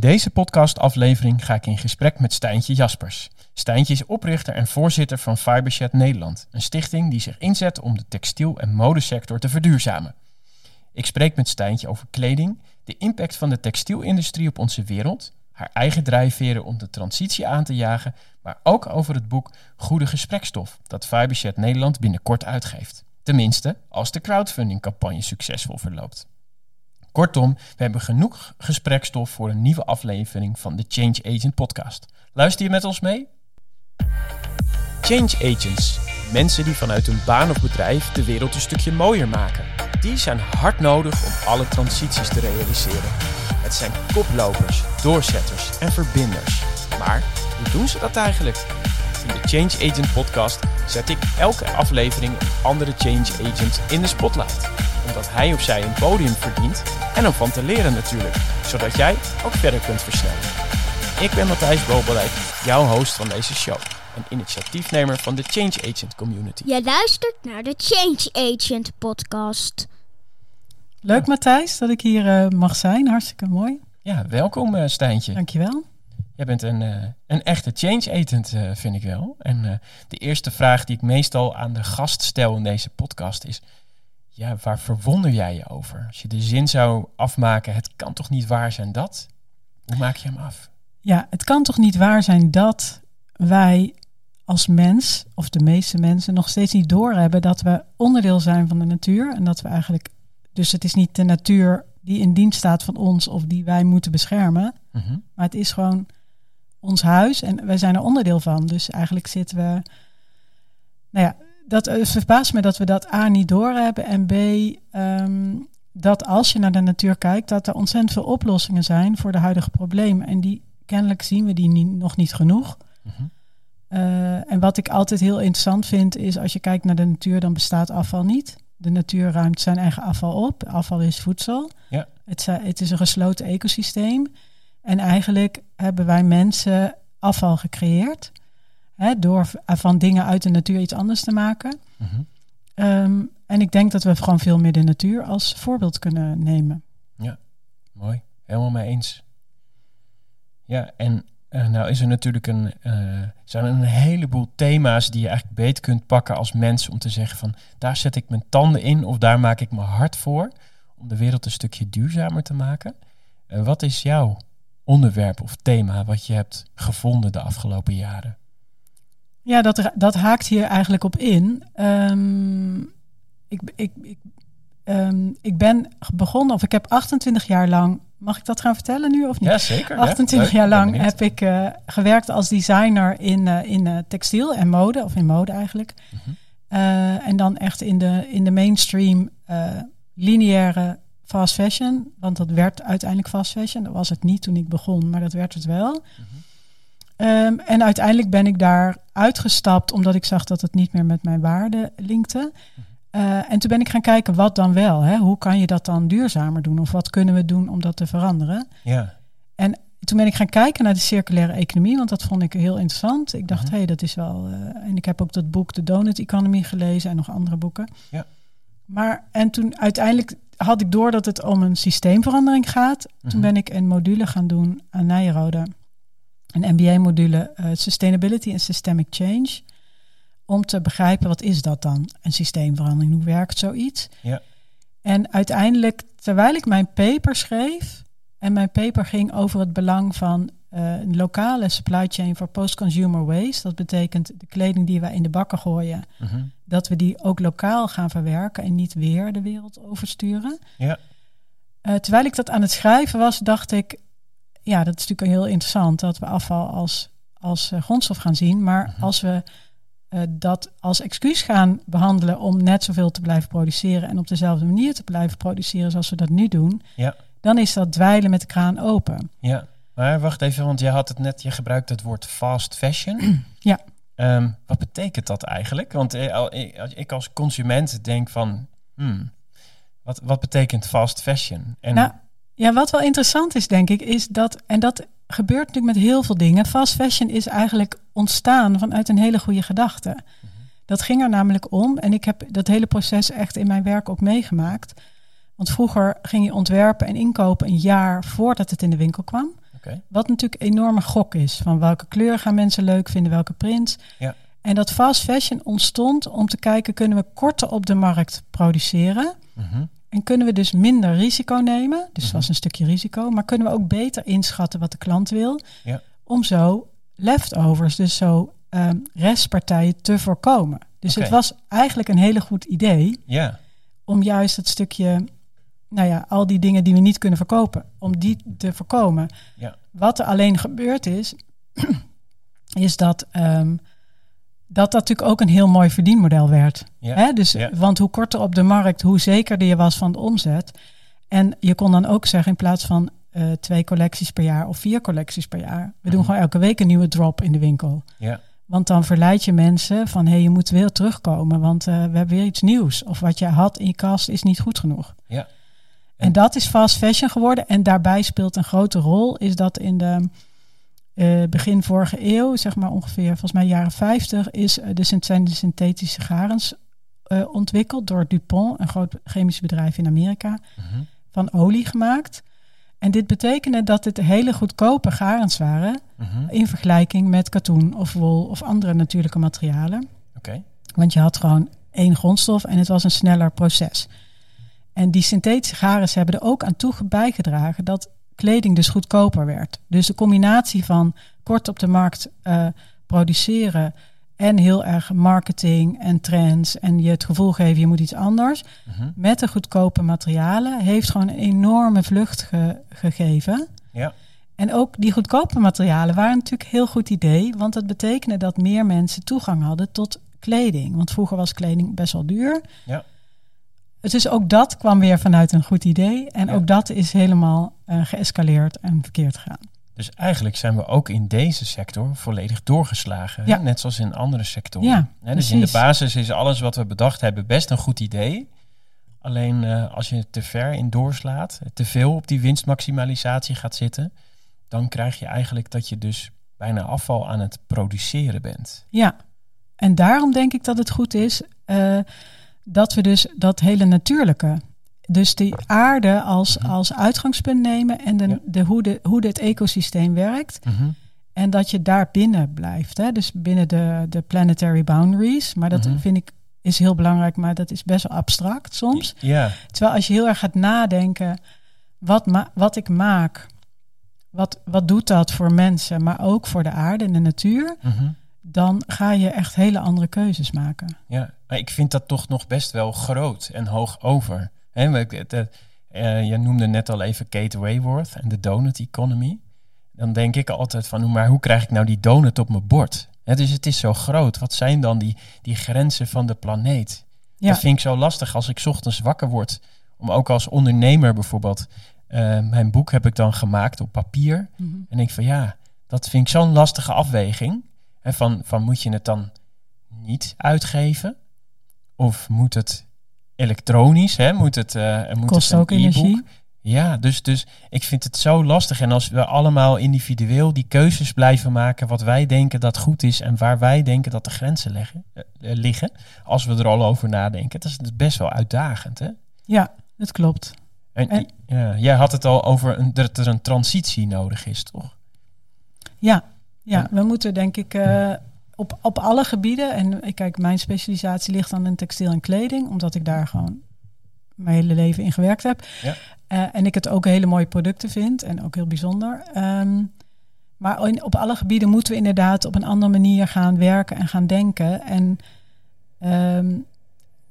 In deze podcastaflevering ga ik in gesprek met Stijntje Jaspers. Stijntje is oprichter en voorzitter van Fibershed Nederland, een stichting die zich inzet om de textiel- en modesector te verduurzamen. Ik spreek met Stijntje over kleding, de impact van de textielindustrie op onze wereld, haar eigen drijfveren om de transitie aan te jagen, maar ook over het boek Goede Gesprekstof dat Fibershed Nederland binnenkort uitgeeft. Tenminste, als de crowdfundingcampagne succesvol verloopt. Kortom, we hebben genoeg gesprekstof voor een nieuwe aflevering van de Change Agent podcast. Luister je met ons mee? Change Agents, mensen die vanuit hun baan of bedrijf de wereld een stukje mooier maken. Die zijn hard nodig om alle transities te realiseren. Het zijn koplopers, doorzetters en verbinders. Maar hoe doen ze dat eigenlijk? In de Change Agent podcast zet ik elke aflevering een andere change agent in de spotlight. Omdat hij of zij een podium verdient en om van te leren natuurlijk, zodat jij ook verder kunt versnellen. Ik ben Matthijs Bobelijk, jouw host van deze show en initiatiefnemer van de Change Agent Community. Je luistert naar de Change Agent podcast. Leuk Matthijs dat ik hier eh, mag zijn. Hartstikke mooi. Ja, welkom uh, Stijntje. Dankjewel. Jij bent een, uh, een echte change agent, vind ik wel. En de eerste vraag die ik meestal aan de gast stel in deze podcast is... Ja, waar verwonder jij je over? Als je de zin zou afmaken, het kan toch niet waar zijn dat? Hoe maak je hem af? Ja, het kan toch niet waar zijn dat wij als mens, of de meeste mensen, nog steeds niet doorhebben dat we onderdeel zijn van de natuur. En dat we eigenlijk, dus het is niet de natuur die in dienst staat van ons of die wij moeten beschermen. Mhm. Maar het is gewoon ons huis en wij zijn er onderdeel van. Dus eigenlijk zitten we. Nou ja, dat uh, verbaast me dat we dat A niet doorhebben. En B, ehm, dat als je naar de natuur kijkt, dat er ontzettend veel oplossingen zijn voor de huidige problemen. En die kennelijk zien we die niet, nog niet genoeg. Mhm. Uh, en wat ik altijd heel interessant vind, is als je kijkt naar de natuur, dan bestaat afval niet. De natuur ruimt zijn eigen afval op. Afval is voedsel. Ja. Het, het is een gesloten ecosysteem. En eigenlijk hebben wij mensen afval gecreëerd. Hè, door van dingen uit de natuur iets anders te maken. Mhm. Um, en ik denk dat we gewoon veel meer de natuur als voorbeeld kunnen nemen. Ja, mooi. Helemaal mee eens. Ja, en uh, nou is er natuurlijk een, uh, zijn er een heleboel thema's die je eigenlijk beet kunt pakken als mens om te zeggen van daar zet ik mijn tanden in of daar maak ik me hard voor om de wereld een stukje duurzamer te maken. Uh, wat is jouw onderwerp of thema wat je hebt gevonden de afgelopen jaren? Ja, dat, dat haakt hier eigenlijk op in. Um, ik, ik, ik, um, ik ben begonnen, of ik heb 28 jaar lang Mag ik dat gaan vertellen nu of niet? Ja, zeker. 28 ja. jaar lang heb ik uh, gewerkt als designer in, uh, in uh, textiel en mode, of in mode eigenlijk. Mm -hmm. en dan echt in de, in de mainstream lineaire fast fashion. Want dat werd uiteindelijk fast fashion. Dat was het niet toen ik begon, maar dat werd het wel. Mm -hmm. Um, en uiteindelijk ben ik daar uitgestapt omdat ik zag dat het niet meer met mijn waarden linkte. -hmm. Uh, en toen ben ik gaan kijken wat dan wel. Hè? Hoe kan je dat dan duurzamer doen? Of wat kunnen we doen om dat te veranderen? Ja. En toen ben ik gaan kijken naar de circulaire economie, want dat vond ik heel interessant. Ik dacht, hé, Mhm. hey, dat is wel. Uh, en ik heb ook dat boek De Donut Economy gelezen en nog andere boeken. Ja. Maar en toen uiteindelijk had ik door dat het om een systeemverandering gaat. Mhm. Toen ben ik een module gaan doen aan Nijrode. Een MBA-module uh, Sustainability and Systemic Change om te begrijpen wat is dat dan, een systeemverandering, hoe werkt zoiets. Ja. En uiteindelijk, terwijl ik mijn paper schreef, en mijn paper ging over het belang van uh, een lokale supply chain voor post-consumer waste, dat betekent de kleding die wij in de bakken gooien, -hmm. dat we die ook lokaal gaan verwerken en niet weer de wereld oversturen. Ja. Uh, terwijl ik dat aan het schrijven was, dacht ik, ja, dat is natuurlijk heel interessant dat we afval als, als uh, grondstof gaan zien, maar Mhm. als we uh, dat als excuus gaan behandelen om net zoveel te blijven produceren en op dezelfde manier te blijven produceren zoals we dat nu doen, Ja. dan is dat dweilen met de kraan open. Ja, maar wacht even, want je had het net, je gebruikt het woord fast fashion. Ja. Um, wat betekent dat eigenlijk? Want eh, ik als consument denk van, hmm, wat, wat betekent fast fashion? En nou, ja, wat wel interessant is, denk ik, is dat, en dat gebeurt natuurlijk met heel veel dingen. Fast fashion is eigenlijk ontstaan vanuit een hele goede gedachte. Mm -hmm. Dat ging er namelijk om, en ik heb dat hele proces echt in mijn werk ook meegemaakt. Want vroeger ging je ontwerpen en inkopen een jaar voordat het in de winkel kwam. Oké. Wat natuurlijk een enorme gok is. Van welke kleur gaan mensen leuk vinden, welke print. Ja. En dat fast fashion ontstond om te kijken, kunnen we korter op de markt produceren? Mhm. En kunnen we dus minder risico nemen? Dus Mhm. dat was een stukje risico. Maar kunnen we ook beter inschatten wat de klant wil? Ja. Om zo leftovers, dus zo ehm, restpartijen te voorkomen. Dus het was eigenlijk een hele goed idee Ja, om juist het stukje, nou ja, al die dingen die we niet kunnen verkopen, om die te voorkomen. Ja. Wat er alleen gebeurd is, is dat ehm, dat dat natuurlijk ook een heel mooi verdienmodel werd. ja. Hè? Dus, Ja. Want hoe korter op de markt, hoe zekerder je was van de omzet. En je kon dan ook zeggen, in plaats van eh, twee collecties per jaar of vier collecties per jaar, we doen Mhm. gewoon elke week een nieuwe drop in de winkel. ja. Want dan verleid je mensen van hé, hey, je moet weer terugkomen, want eh, we hebben weer iets nieuws. Of wat je had in je kast is niet goed genoeg. Ja. En dat is fast fashion geworden. En daarbij speelt een grote rol, is dat in de eh, begin vorige eeuw, zeg maar ongeveer volgens mij jaren 50, is eh, de, zijn de synthetische garens eh, ontwikkeld door DuPont, een groot chemisch bedrijf in Amerika, Mhm. van olie gemaakt. En dit betekende dat het hele goedkope garens waren Mhm. in vergelijking met katoen of wol of andere natuurlijke materialen. Oké. Want je had gewoon één grondstof en het was een sneller proces. En die synthetische garens hebben er ook aan toe bijgedragen dat kleding dus goedkoper werd. Dus de combinatie van kort op de markt eh, produceren en heel erg marketing en trends en je het gevoel geven je moet iets anders Mhm. met de goedkope materialen heeft gewoon een enorme vlucht ge- gegeven. Ja. En ook die goedkope materialen waren natuurlijk een heel goed idee, want dat betekende dat meer mensen toegang hadden tot kleding. Want vroeger was kleding best wel duur. Ja. Dus ook dat kwam weer vanuit een goed idee. En Ja. ook dat is helemaal eh, geëscaleerd en verkeerd gegaan. Dus eigenlijk zijn we ook in deze sector volledig doorgeslagen. Ja. Net zoals in andere sectoren. Ja, dus in de basis is alles wat we bedacht hebben best een goed idee. Alleen eh, als je te ver in doorslaat, te veel op die winstmaximalisatie gaat zitten, dan krijg je eigenlijk dat je dus bijna afval aan het produceren bent. Ja, en daarom denk ik dat het goed is eh, dat we dus dat hele natuurlijke, dus die aarde als, Mhm. als uitgangspunt nemen en de, Ja. de, hoe, de, hoe dit ecosysteem werkt. Mhm. En dat je daar binnen blijft. Hè? Dus binnen de, de planetary boundaries. Maar dat Mhm. vind ik is heel belangrijk, maar dat is best wel abstract soms. Ja, Terwijl als je heel erg gaat nadenken, wat, ma wat ik maak, wat, wat doet dat voor mensen, maar ook voor de aarde en de natuur. Dan ga je echt hele andere keuzes maken. ja. Maar ik vind dat toch nog best wel groot en hoog over. Eh, je noemde net al even Kate Wayworth en de donut economy. Dan denk ik altijd van, maar hoe krijg ik nou die donut op mijn bord? Dus het is zo groot. Wat zijn dan die, die grenzen van de planeet? Ja, Dat vind ik zo lastig als ik 's ochtends wakker word. Om ook als ondernemer bijvoorbeeld. eh, mijn boek heb ik dan gemaakt op papier. Mhm. En ik van ja, dat vind ik zo'n lastige afweging. Hè, van, van moet je het dan niet uitgeven? Of moet het elektronisch? Hè? Moet het, eh moet kost het een ook energie. Ja, dus, dus ik vind het zo lastig. En als we allemaal individueel die keuzes blijven maken, wat wij denken dat goed is en waar wij denken dat de grenzen leggen, eh, eh, liggen, als we er al over nadenken, dat is dus best wel uitdagend. Hè? Ja, dat klopt. En, En- ja, jij had het al over een, dat er een transitie nodig is, toch? Ja, ja we moeten denk ik eh, op, op alle gebieden. En ik kijk, mijn specialisatie ligt dan in textiel en kleding, omdat ik daar gewoon mijn hele leven in gewerkt heb. Ja. Eh, en ik het ook hele mooie producten vind en ook heel bijzonder. Ehm, maar in- op alle gebieden moeten we inderdaad op een andere manier gaan werken en gaan denken. En, ehm,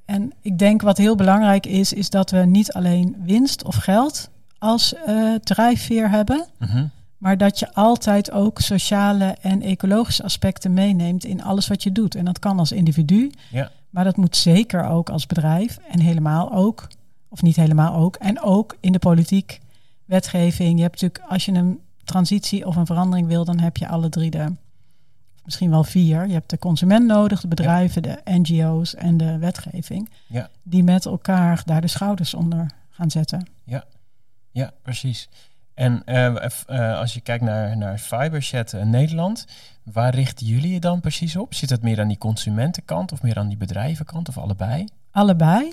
en ik denk wat heel belangrijk is, is dat we niet alleen winst of geld als eh, drijfveer hebben. Mhm. Maar dat je altijd ook sociale en ecologische aspecten meeneemt in alles wat je doet. En dat kan als individu, Ja. maar dat moet zeker ook als bedrijf en helemaal ook, of niet helemaal ook, en ook in de politiek, wetgeving. Je hebt natuurlijk, als je een transitie of een verandering wil, dan heb je alle drie de, misschien wel vier. Je hebt de consument nodig, de bedrijven, de NGO's en de wetgeving, Ja. die met elkaar daar de schouders onder gaan zetten. Ja, precies. En eh, eh, als je kijkt naar, naar Fiberchat eh, Nederland, waar richten jullie je dan precies op? Zit het meer aan die consumentenkant of meer aan die bedrijvenkant of allebei? allebei.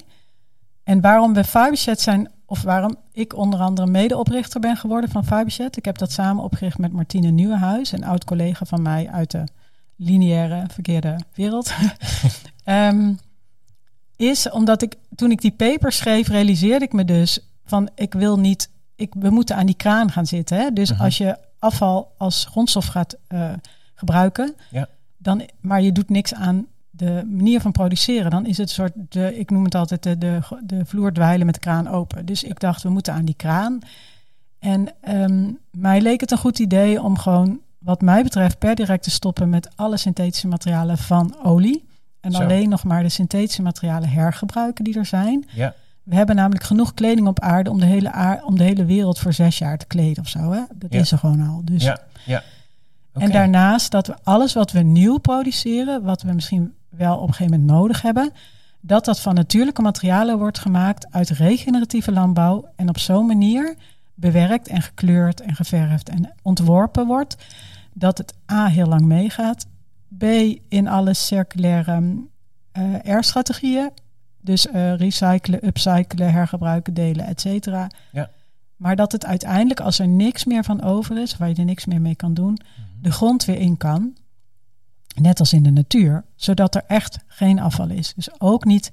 En waarom we Fiberchat zijn of waarom ik onder andere medeoprichter ben geworden van Faberchat. Ik heb dat samen opgericht met Martine Nieuwenhuis, een oud collega van mij uit de lineaire verkeerde wereld. Ehm, is omdat ik toen ik die paper schreef, realiseerde ik me dus van ik wil niet, ik, we moeten aan die kraan gaan zitten. Hè? Dus Mhm. als je afval als grondstof gaat eh, gebruiken, Ja. dan, maar je doet niks aan de manier van produceren, dan is het een soort, de, ik noem het altijd de, de, de vloer dweilen met de kraan open. Dus ik dacht, we moeten aan die kraan. En ehm, mij leek het een goed idee om gewoon, wat mij betreft, per direct te stoppen met alle synthetische materialen van olie. En Zo. alleen nog maar de synthetische materialen hergebruiken die er zijn. Ja. We hebben namelijk genoeg kleding op aarde om de hele, aar- om de hele wereld voor zes jaar te kleden of zo. Hè? Dat Ja. is er gewoon al. Dus Ja, ja. en daarnaast dat we alles wat we nieuw produceren, wat we misschien wel op een gegeven moment nodig hebben, dat dat van natuurlijke materialen wordt gemaakt uit regeneratieve landbouw en op zo'n manier bewerkt en gekleurd en geverfd en ontworpen wordt dat het A heel lang meegaat, B in alle circulaire eh R-strategieën, dus eh, recyclen, upcyclen, hergebruiken, delen, et cetera. Ja. Maar dat het uiteindelijk, als er niks meer van over is, waar je er niks meer mee kan doen, Mhm. de grond weer in kan. Net als in de natuur, zodat er echt geen afval is. Dus ook niet,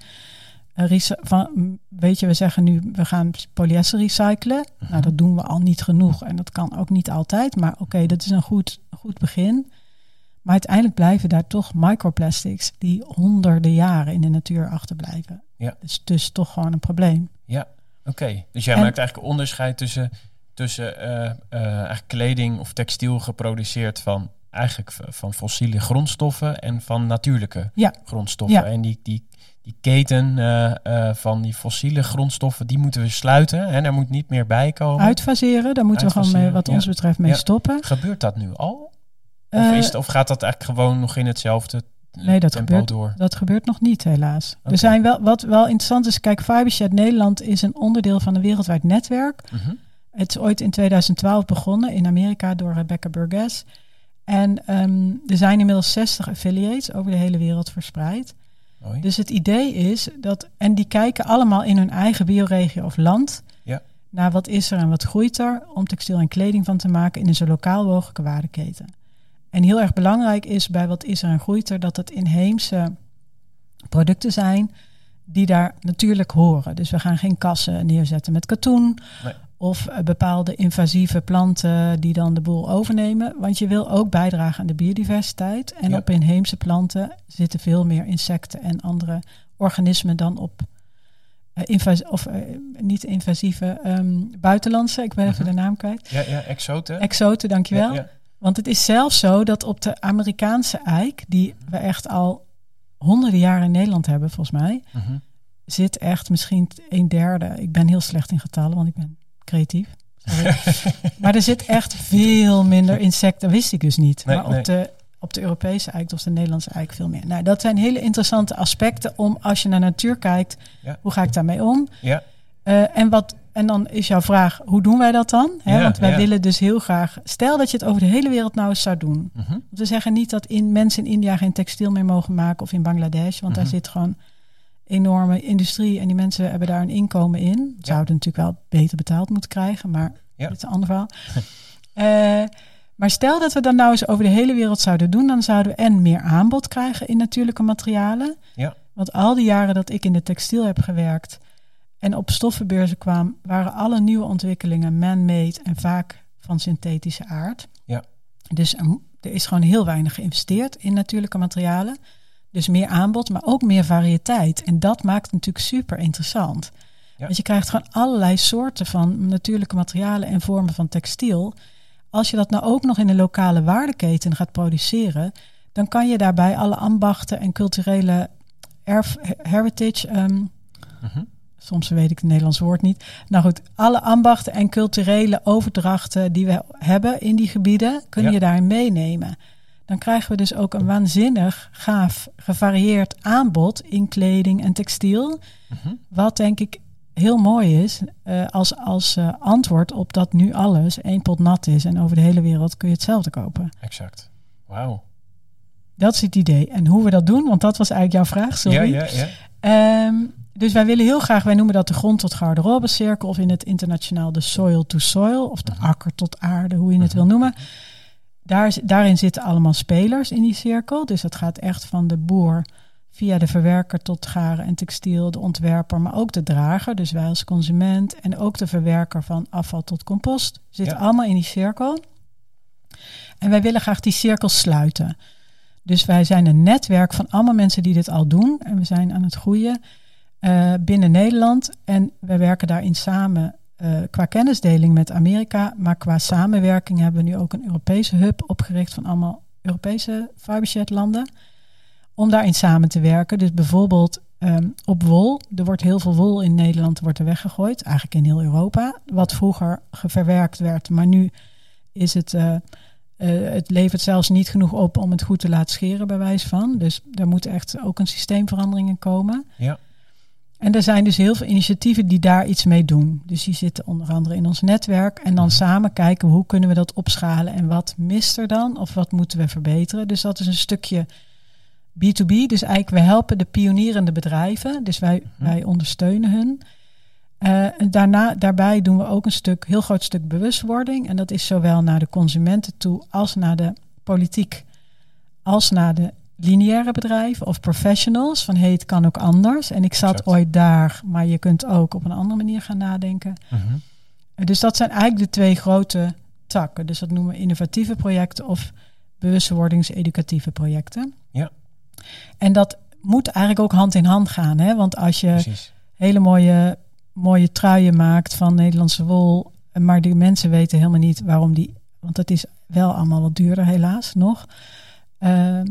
eh, van, weet je, we zeggen nu, we gaan polyester recyclen. Mhm. Nou, dat doen we al niet genoeg en dat kan ook niet altijd. Maar oké, dat is een goed, goed begin. Maar uiteindelijk blijven daar toch microplastics die honderden jaren in de natuur achterblijven. Ja. Dus, dus toch gewoon een probleem. Ja, oké. Dus jij En- maakt eigenlijk een onderscheid tussen, tussen eh, eh, eigenlijk kleding of textiel geproduceerd van eigenlijk van fossiele grondstoffen en van natuurlijke Ja. grondstoffen. Ja. En die, die, die keten eh, van die fossiele grondstoffen, die moeten we sluiten. En er moet niet meer bij komen. Uitfaseren, daar moeten we gewoon mee, wat ja. ons betreft mee stoppen. Gebeurt dat nu al? Of, Eh, is het, of gaat dat eigenlijk gewoon nog in hetzelfde Nee, dat tempo gebeurt- door? Dat gebeurt nog niet, helaas. Er zijn wel, wat wel interessant is, kijk, Fibershed Nederland is een onderdeel van een wereldwijd netwerk. Mhm. Het is ooit in 2012 begonnen in Amerika door Rebecca Burgess. En ehm, er zijn inmiddels 60 affiliates over de hele wereld verspreid. Dus het idee is dat, en die kijken allemaal in hun eigen bioregio of land Ja. naar wat is er en wat groeit er om textiel en kleding van te maken in een zo lokaal mogelijke waardeketen. En heel erg belangrijk is bij wat is er en groeit er dat het inheemse producten zijn die daar natuurlijk horen. Dus we gaan geen kassen neerzetten met katoen Nee. of eh, bepaalde invasieve planten die dan de boel overnemen. Want je wil ook bijdragen aan de biodiversiteit. En Ja. op inheemse planten zitten veel meer insecten en andere organismen dan op eh, invas- of eh, niet invasieve ehm, buitenlandse. Ik ben even Mhm. de naam kwijt. Ja, ja, exoten. Exoten, dankjewel. Ja, ja. Want het is zelfs zo dat op de Amerikaanse eik, die we echt al honderden jaren in Nederland hebben, volgens mij, Mhm. zit echt misschien een derde. Ik ben heel slecht in getallen, want ik ben creatief. Maar er zit echt veel minder insecten. Dat wist ik dus niet. Nee, maar nee. op de, op de Europese eik of de Nederlandse eik veel meer. Nou, dat zijn hele interessante aspecten om als je naar natuur kijkt, Ja. hoe ga ik daarmee om? Ja. Eh, en, wat, en dan is jouw vraag, hoe doen wij dat dan? Ja, want wij ja. willen dus heel graag... Stel dat je het over de hele wereld nou eens zou doen. Mhm. We zeggen niet dat in, mensen in India geen textiel meer mogen maken of in Bangladesh. Want daar Mhm. zit gewoon enorme industrie en die mensen hebben daar een inkomen in. Zouden natuurlijk wel beter betaald moeten krijgen, maar dit is een ander verhaal. Eh, maar stel dat we dat nou eens over de hele wereld zouden doen, dan zouden we en meer aanbod krijgen in natuurlijke materialen. Ja. Want al die jaren dat ik in de textiel heb gewerkt en op stoffenbeurzen kwam, waren alle nieuwe ontwikkelingen man-made en vaak van synthetische aard. Ja. Dus er, is gewoon heel weinig geïnvesteerd in natuurlijke materialen. Dus meer aanbod, maar ook meer variëteit. En dat maakt het natuurlijk super interessant. Ja. Want je krijgt gewoon allerlei soorten van natuurlijke materialen en vormen van textiel. Als je dat nou ook nog in een lokale waardeketen gaat produceren, dan kan je daarbij alle ambachten en culturele erf, heritage, ehm, Mhm. Soms weet ik het Nederlands woord niet. Nou goed, alle ambachten en culturele overdrachten die we hebben in die gebieden, kun Ja. je daarin meenemen. Dan krijgen we dus ook een waanzinnig gaaf, gevarieerd aanbod in kleding en textiel. Mhm. Wat denk ik heel mooi is eh, als, als eh, antwoord op dat nu alles één pot nat is en over de hele wereld kun je hetzelfde kopen. Exact. Wauw. Dat is het idee. En hoe we dat doen, want dat was eigenlijk jouw vraag, sorry. Ja, ja, ja. Ehm, dus wij willen heel graag, wij noemen dat de grond tot garderobe cirkel, of in het internationaal de soil to soil, of de Mhm. akker tot aarde, hoe je het wil noemen. Daar, daarin zitten allemaal spelers in die cirkel. Dus dat gaat echt van de boer via de verwerker tot garen en textiel, de ontwerper, maar ook de drager, dus wij als consument, en ook de verwerker van afval tot compost, zitten Ja. allemaal in die cirkel. En wij willen graag die cirkel sluiten. Dus wij zijn een netwerk van allemaal mensen die dit al doen. En we zijn aan het groeien eh, binnen Nederland. En we werken daarin samen eh, qua kennisdeling met Amerika. Maar qua samenwerking hebben we nu ook een Europese hub opgericht van allemaal Europese fibershed landen. Om daarin samen te werken. Dus bijvoorbeeld ehm, op wol. Er wordt heel veel wol in Nederland wordt er weggegooid. Eigenlijk in heel Europa. Wat vroeger geverwerkt werd. Maar nu is het... eh, het levert zelfs niet genoeg op om het goed te laten scheren, bij wijze van. Dus daar moet echt ook een systeemverandering in komen. Ja. En er zijn dus heel veel initiatieven die daar iets mee doen. Dus die zitten onder andere in ons netwerk. En dan samen kijken hoe kunnen we dat opschalen en wat mist er dan of wat moeten we verbeteren. Dus dat is een stukje B2B. Dus eigenlijk we helpen de pionierende bedrijven. Dus wij, Mhm. wij ondersteunen hun. Eh, daarna, daarbij doen we ook een stuk, heel groot stuk bewustwording. En dat is zowel naar de consumenten toe als naar de politiek, als naar de lineaire bedrijven of professionals. Van hey, het kan ook anders. En ik zat Exact. ooit daar, maar je kunt ook op een andere manier gaan nadenken. Mhm. Dus dat zijn eigenlijk de twee grote takken. Dus dat noemen we innovatieve projecten of bewustwordings-educatieve projecten. Ja. En dat moet eigenlijk ook hand in hand gaan. Hè? Want als je Precies. hele mooie, mooie truien maakt van Nederlandse wol. Maar die mensen weten helemaal niet waarom die. Want het is wel allemaal wat duurder, helaas nog. Ehm,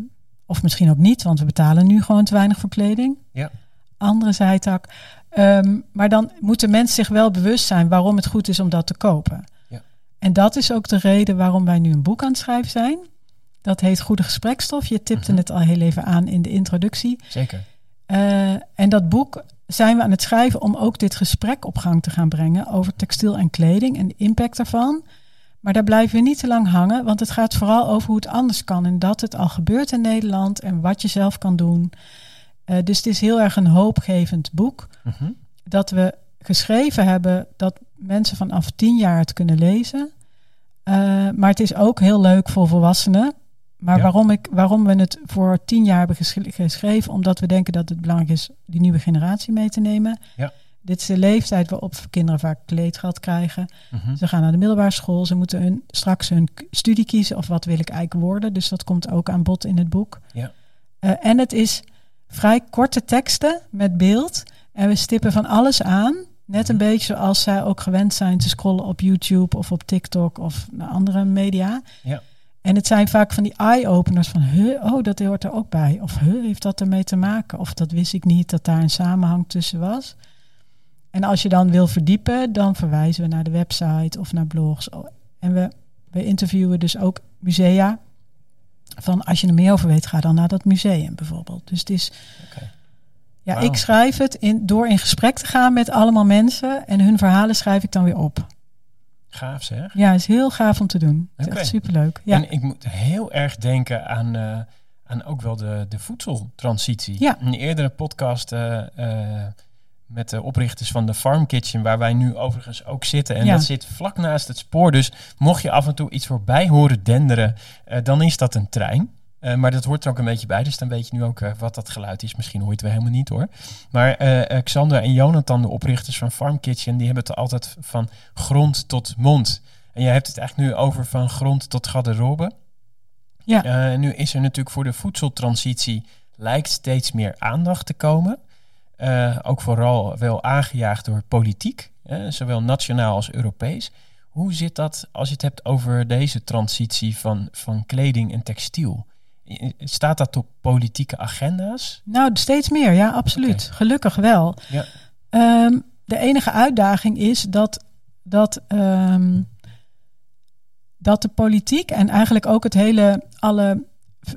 of misschien ook niet, want we betalen nu gewoon te weinig voor kleding. Ja. Andere zijtak. Ehm, maar dan moeten mensen zich wel bewust zijn waarom het goed is om dat te kopen. Ja. En dat is ook de reden waarom wij nu een boek aan het schrijven zijn. Dat heet Goede Gesprekstof. Je tipte Mhm. het al heel even aan in de introductie. Zeker. Eh, en dat boek zijn we aan het schrijven om ook dit gesprek op gang te gaan brengen over textiel en kleding en de impact daarvan. Maar daar blijven we niet te lang hangen, want het gaat vooral over hoe het anders kan en dat het al gebeurt in Nederland en wat je zelf kan doen. Eh, dus het is heel erg een hoopgevend boek Mhm. dat we geschreven hebben dat mensen vanaf tien jaar het kunnen lezen. Eh, maar het is ook heel leuk voor volwassenen. Maar Ja. waarom, ik, waarom we het voor tien jaar hebben gesch- geschreven? Omdat we denken dat het belangrijk is die nieuwe generatie mee te nemen. Ja. Dit is de leeftijd waarop kinderen vaak kleedgeld krijgen. Mhm. Ze gaan naar de middelbare school. Ze moeten hun, straks hun studie kiezen of wat wil ik eigenlijk worden. Dus dat komt ook aan bod in het boek. Ja. Eh, en het is vrij korte teksten met beeld. En we stippen van alles aan. Net een Mhm. beetje zoals zij ook gewend zijn te scrollen op YouTube of op TikTok of naar andere media. Ja. En het zijn vaak van die eye-openers van, huh, oh, dat hoort er ook bij. Of, huh, heeft dat ermee te maken? Of dat wist ik niet, dat daar een samenhang tussen was. En als je dan wil verdiepen, dan verwijzen we naar de website of naar blogs. En we, we interviewen dus ook musea. Van als je er meer over weet, ga dan naar dat museum bijvoorbeeld. Dus het is. Ja, ik schrijf het in, door in gesprek te gaan met allemaal mensen. En hun verhalen schrijf ik dan weer op. Gaaf zeg. Ja, is heel gaaf om te doen. Het is echt superleuk. Ja. En ik moet heel erg denken aan, eh, aan ook wel de, de voedseltransitie. Ja. Een eerdere podcast eh, eh, met de oprichters van de Farm Kitchen, waar wij nu overigens ook zitten. En Ja. dat zit vlak naast het spoor. Dus mocht je af en toe iets voorbij horen denderen, eh, dan is dat een trein. Eh, maar dat hoort er ook een beetje bij, dus dan weet je nu ook eh, wat dat geluid is. Misschien hoor je het wel helemaal niet hoor. Maar Xander en Jonathan, de oprichters van Farm Kitchen, die hebben het altijd van grond tot mond. En jij hebt het eigenlijk nu over van grond tot garderobe. Ja. Nu is er natuurlijk voor de voedseltransitie lijkt steeds meer aandacht te komen. Eh, ook vooral wel aangejaagd door politiek, eh, zowel nationaal als Europees. Hoe zit dat als je het hebt over deze transitie van, van kleding en textiel? Staat dat op politieke agenda's? Nou, steeds meer, ja, absoluut. Gelukkig wel. Ja. Ehm, de enige uitdaging is dat, dat, ehm, dat de politiek en eigenlijk ook het hele, alle,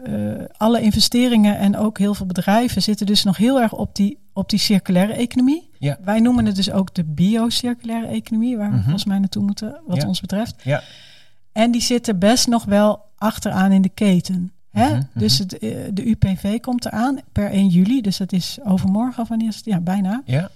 eh, alle investeringen en ook heel veel bedrijven zitten dus nog heel erg op die, op die circulaire economie. Ja. Wij noemen het dus ook de biocirculaire economie, waar we Mhm. volgens mij naartoe moeten, wat Ja. ons betreft. Ja. En die zitten best nog wel achteraan in de keten. Hè? Mhm, Dus het, eh, de UPV komt eraan per 1 juli. Dus dat is overmorgen wanneer is het? Ja, bijna. Ja,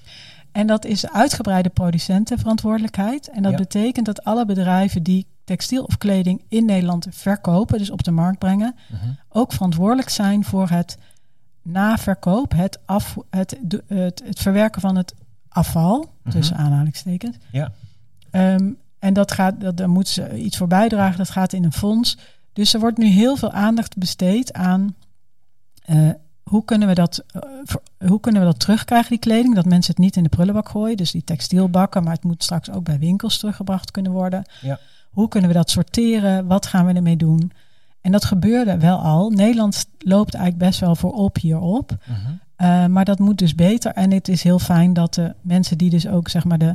En dat is de uitgebreide producentenverantwoordelijkheid. En dat Ja. betekent dat alle bedrijven die textiel of kleding in Nederland verkopen, dus op de markt brengen, mhm. ook verantwoordelijk zijn voor het naverkoop, het, af, het, het, het verwerken van het afval, Mhm. tussen aanhalingstekens. Ja. Ehm, en dat gaat, dat, daar moeten ze iets voor bijdragen, dat gaat in een fonds. Dus er wordt nu heel veel aandacht besteed aan eh, hoe, kunnen we dat, eh, hoe kunnen we dat terugkrijgen, die kleding, dat mensen het niet in de prullenbak gooien, dus die textielbakken, maar het moet straks ook bij winkels teruggebracht kunnen worden. Ja. Hoe kunnen we dat sorteren? Wat gaan we ermee doen? En dat gebeurde wel al. Nederland loopt eigenlijk best wel voorop hierop. Uh, maar dat moet dus beter. En het is heel fijn dat de mensen die dus ook, zeg maar, de